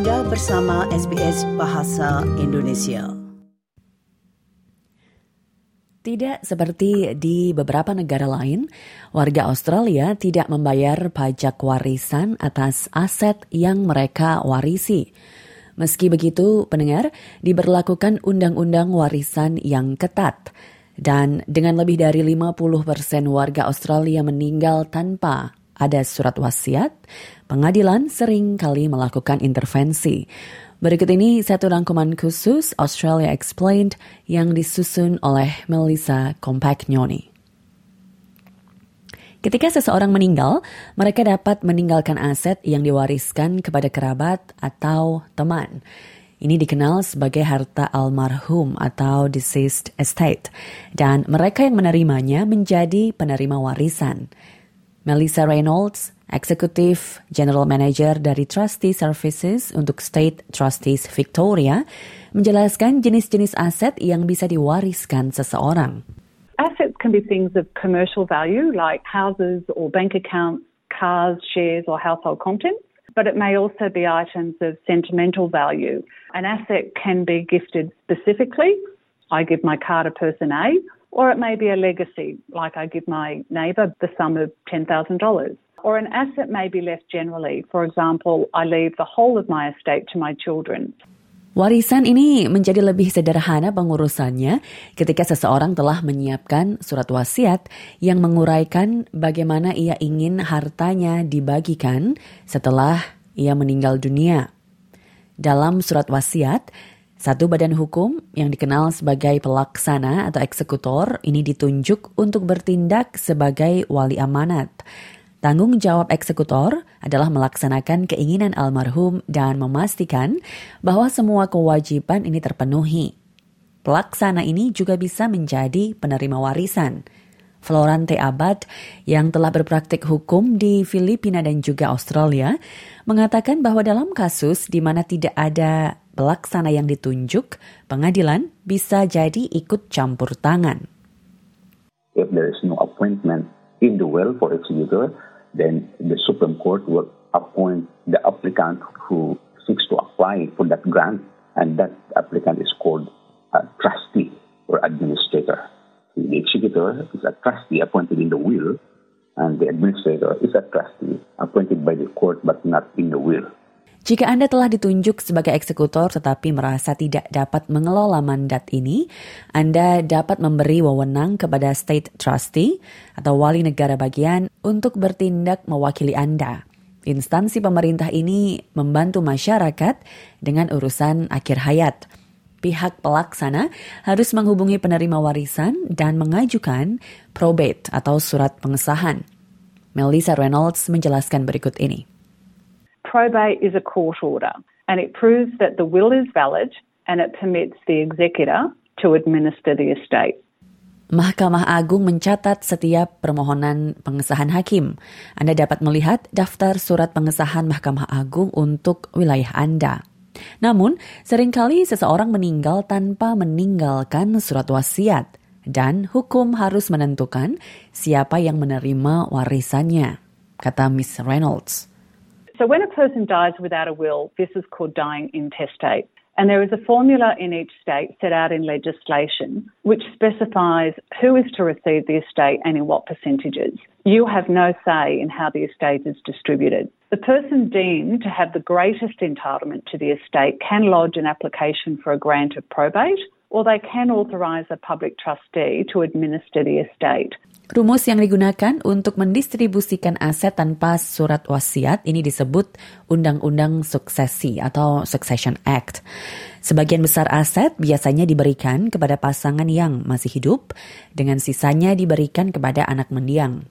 Anda bersama SBS Bahasa Indonesia. Tidak seperti di beberapa negara lain, warga Australia tidak membayar pajak warisan atas aset yang mereka warisi. Meski begitu, pendengar, diberlakukan undang-undang warisan yang ketat. Dan dengan lebih dari 50 persen warga Australia meninggal tanpa ada surat wasiat, pengadilan sering kali melakukan intervensi. Berikut ini satu rangkuman khusus Australia Explained yang disusun oleh Melissa Compagnoni. Ketika seseorang meninggal, mereka dapat meninggalkan aset yang diwariskan kepada kerabat atau teman. Ini dikenal sebagai harta almarhum atau deceased estate, dan mereka yang menerimanya menjadi penerima warisan. Melissa Reynolds, Eksekutif General Manager dari Trustee Services untuk State Trustees Victoria, menjelaskan jenis-jenis aset yang bisa diwariskan seseorang. Assets can be things of commercial value like houses or bank accounts, cars, shares or household contents. But it may also be items of sentimental value. An asset can be gifted specifically. I give my car to person A, or it may be a legacy, like I give my neighbour the sum of $10,000. Or an asset may be left generally. For example, I leave the whole of my estate to my children. Warisan ini menjadi lebih sederhana pengurusannya ketika seseorang telah menyiapkan surat wasiat yang menguraikan bagaimana ia ingin hartanya dibagikan setelah ia meninggal dunia. Dalam surat wasiat, satu badan hukum yang dikenal sebagai pelaksana atau eksekutor ini ditunjuk untuk bertindak sebagai wali amanat. Tanggung jawab eksekutor adalah melaksanakan keinginan almarhum dan memastikan bahwa semua kewajiban ini terpenuhi. Pelaksana ini juga bisa menjadi penerima warisan. Florante Abad yang telah berpraktik hukum di Filipina dan juga Australia mengatakan bahwa dalam kasus di mana tidak ada pelaksana yang ditunjuk, pengadilan bisa jadi ikut campur tangan. If there is no appointment in the will for executor, then the Supreme Court will appoint the applicant who seeks to apply for that grant, and that applicant is called a trustee or administrator. The executor is a trustee appointed in the will, and the administrator is a trustee appointed by the court but not in the will. Jika Anda telah ditunjuk sebagai eksekutor tetapi merasa tidak dapat mengelola mandat ini, Anda dapat memberi wewenang kepada state trustee atau wali negara bagian untuk bertindak mewakili Anda. Instansi pemerintah ini membantu masyarakat dengan urusan akhir hayat. Pihak pelaksana harus menghubungi penerima warisan dan mengajukan probate atau surat pengesahan. Melissa Reynolds menjelaskan berikut ini. Probate is a court order and it proves that the will is valid and it permits the executor to administer the estate. Mahkamah Agung mencatat setiap permohonan pengesahan hakim. Anda dapat melihat daftar surat pengesahan Mahkamah Agung untuk wilayah Anda. Namun, sering kali seseorang meninggal tanpa meninggalkan surat wasiat, dan hukum harus menentukan siapa yang menerima warisannya, kata Miss Reynolds. So when a person dies without a will, this is called dying intestate. And there is a formula in each state set out in legislation which specifies who is to receive the estate and in what percentages. You have no say in how the estate is distributed. The person deemed to have the greatest entitlement to the estate can lodge an application for a grant of probate Rumus yang digunakan untuk mendistribusikan aset tanpa surat wasiat ini disebut Undang-Undang Suksesi atau Succession Act. Sebagian besar aset biasanya diberikan kepada pasangan yang masih hidup, dengan sisanya diberikan kepada anak mendiang.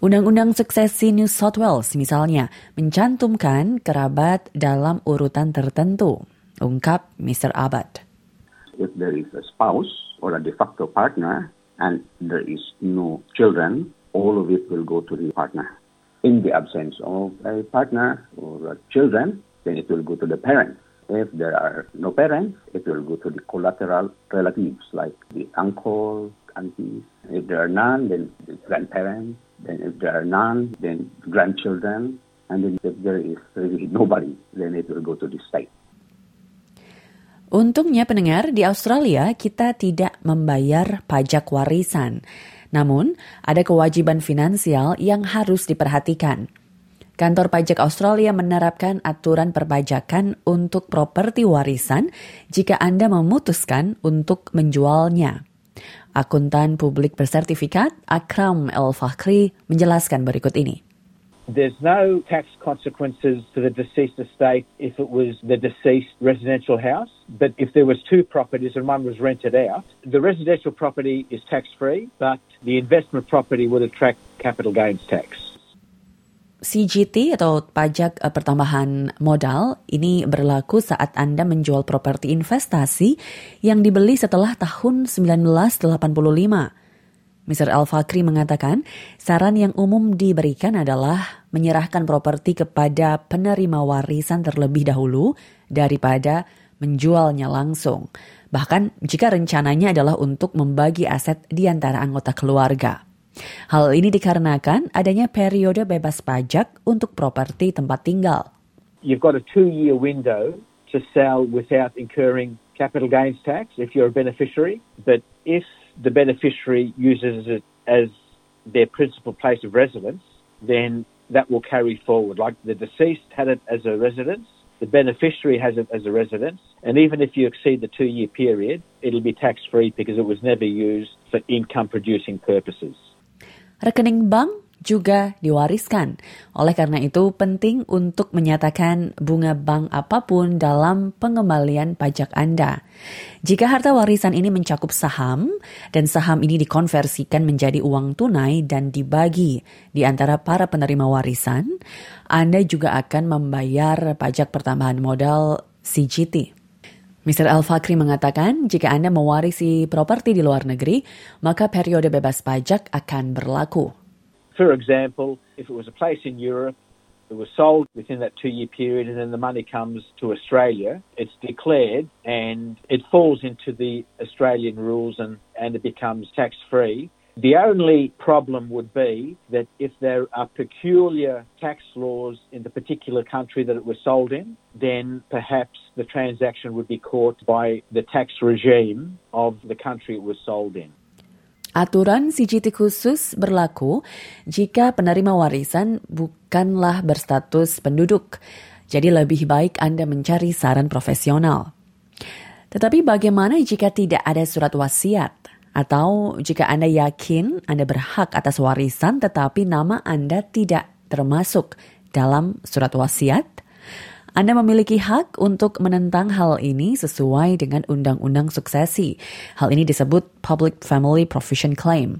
Undang-Undang Suksesi New South Wales misalnya mencantumkan kerabat dalam urutan tertentu, ungkap Mr. Abad. If there is a spouse or a de facto partner, and there is no children, all of it will go to the partner. In the absence of a partner or children, then it will go to the parents. If there are no parents, it will go to the collateral relatives like the uncle, aunties. If there are none, then the grandparents. Then if there are none, then grandchildren. And then if there is really nobody, then it will go to the state. Untungnya pendengar, di Australia kita tidak membayar pajak warisan. Namun, ada kewajiban finansial yang harus diperhatikan. Kantor pajak Australia menerapkan aturan perpajakan untuk properti warisan jika Anda memutuskan untuk menjualnya. Akuntan publik bersertifikat Akram El Fakhri menjelaskan berikut ini. There's no tax consequences to the deceased estate if it was the deceased residential house. But if there was two properties and one was rented out, the residential property is tax free, but the investment property would attract capital gains tax. CGT atau pajak eh, pertambahan modal ini berlaku saat Anda menjual properti investasi yang dibeli setelah tahun 1985. Mr. Al Fakri mengatakan, saran yang umum diberikan adalah menyerahkan properti kepada penerima warisan terlebih dahulu daripada menjualnya langsung. Bahkan jika rencananya adalah untuk membagi aset di antara anggota keluarga. Hal ini dikarenakan adanya periode bebas pajak untuk properti tempat tinggal. You've got a two-year window to sell without incurring capital gains tax if you're a beneficiary. But if the beneficiary uses it as their principal place of residence, then that will carry forward. Like the deceased had it as a residence, the beneficiary has it as a residence, and even if you exceed the two year period, it'll be tax free because it was never used for income producing purposes. Rekening bank juga diwariskan. Oleh karena itu, penting untuk menyatakan bunga bank apa pun dalam pengembalian pajak Anda. Jika harta warisan ini mencakup saham, dan saham ini dikonversikan menjadi uang tunai dan dibagi di antara para penerima warisan, Anda juga akan membayar pajak pertambahan modal CGT. Mr. Al Fakri mengatakan, jika Anda mewarisi properti di luar negeri, maka periode bebas pajak akan berlaku. For example, if it was a place in Europe, it was sold within that two year period and then the money comes to Australia, it's declared and it falls into the Australian rules and, and it becomes tax free. The only problem would be that if there are peculiar tax laws in the particular country that it was sold in, then perhaps the transaction would be caught by the tax regime of the country it was sold in. Aturan CGT khusus berlaku jika penerima warisan bukanlah berstatus penduduk. Jadi lebih baik Anda mencari saran profesional. Tetapi bagaimana jika tidak ada surat wasiat? Atau jika Anda yakin Anda berhak atas warisan tetapi nama Anda tidak termasuk dalam surat wasiat? Anda memiliki hak untuk menentang hal ini sesuai dengan Undang-Undang Suksesi. Hal ini disebut Public Family Provision Claim.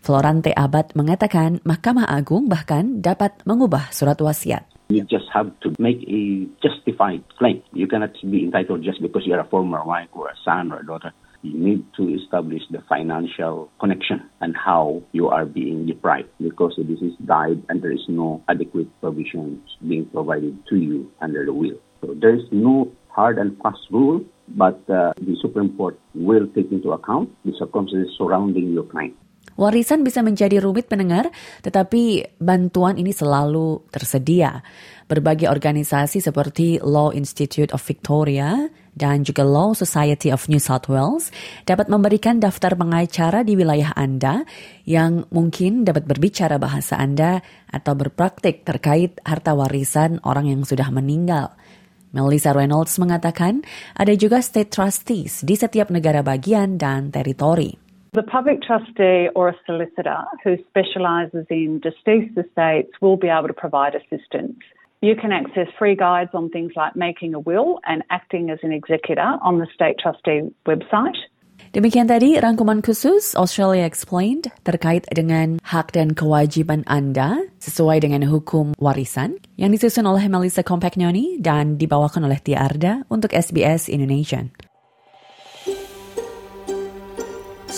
Florante Abad mengatakan Mahkamah Agung bahkan dapat mengubah surat wasiat. You just have to make a justified claim. You cannot be entitled just because you're a former wife or a son or a daughter. You need to establish the financial connection and how you are being deprived because this is died and there is no adequate provisions being provided to you under the will. So there is no hard and fast rule, but uh, the Supreme Court will take into account the circumstances surrounding your claim. Warisan bisa menjadi rumit pendengar, tetapi bantuan ini selalu tersedia. Berbagai organisasi seperti Law Institute of Victoria dan juga Law Society of New South Wales dapat memberikan daftar pengacara di wilayah Anda yang mungkin dapat berbicara bahasa Anda atau berpraktik terkait harta warisan orang yang sudah meninggal. Melissa Reynolds mengatakan ada juga state trustees di setiap negara bagian dan teritori. The public trustee or a solicitor who specialises in deceased estates will be able to provide assistance. You can access free guides on things like making a will and acting as an executor on the State Trustee website. Demikian tadi rangkuman khusus Australia Explained terkait dengan hak dan kewajiban Anda sesuai dengan hukum warisan yang disusun oleh Melissa Compagnoni dan dibawakan oleh Tia Arda untuk SBS Indonesia.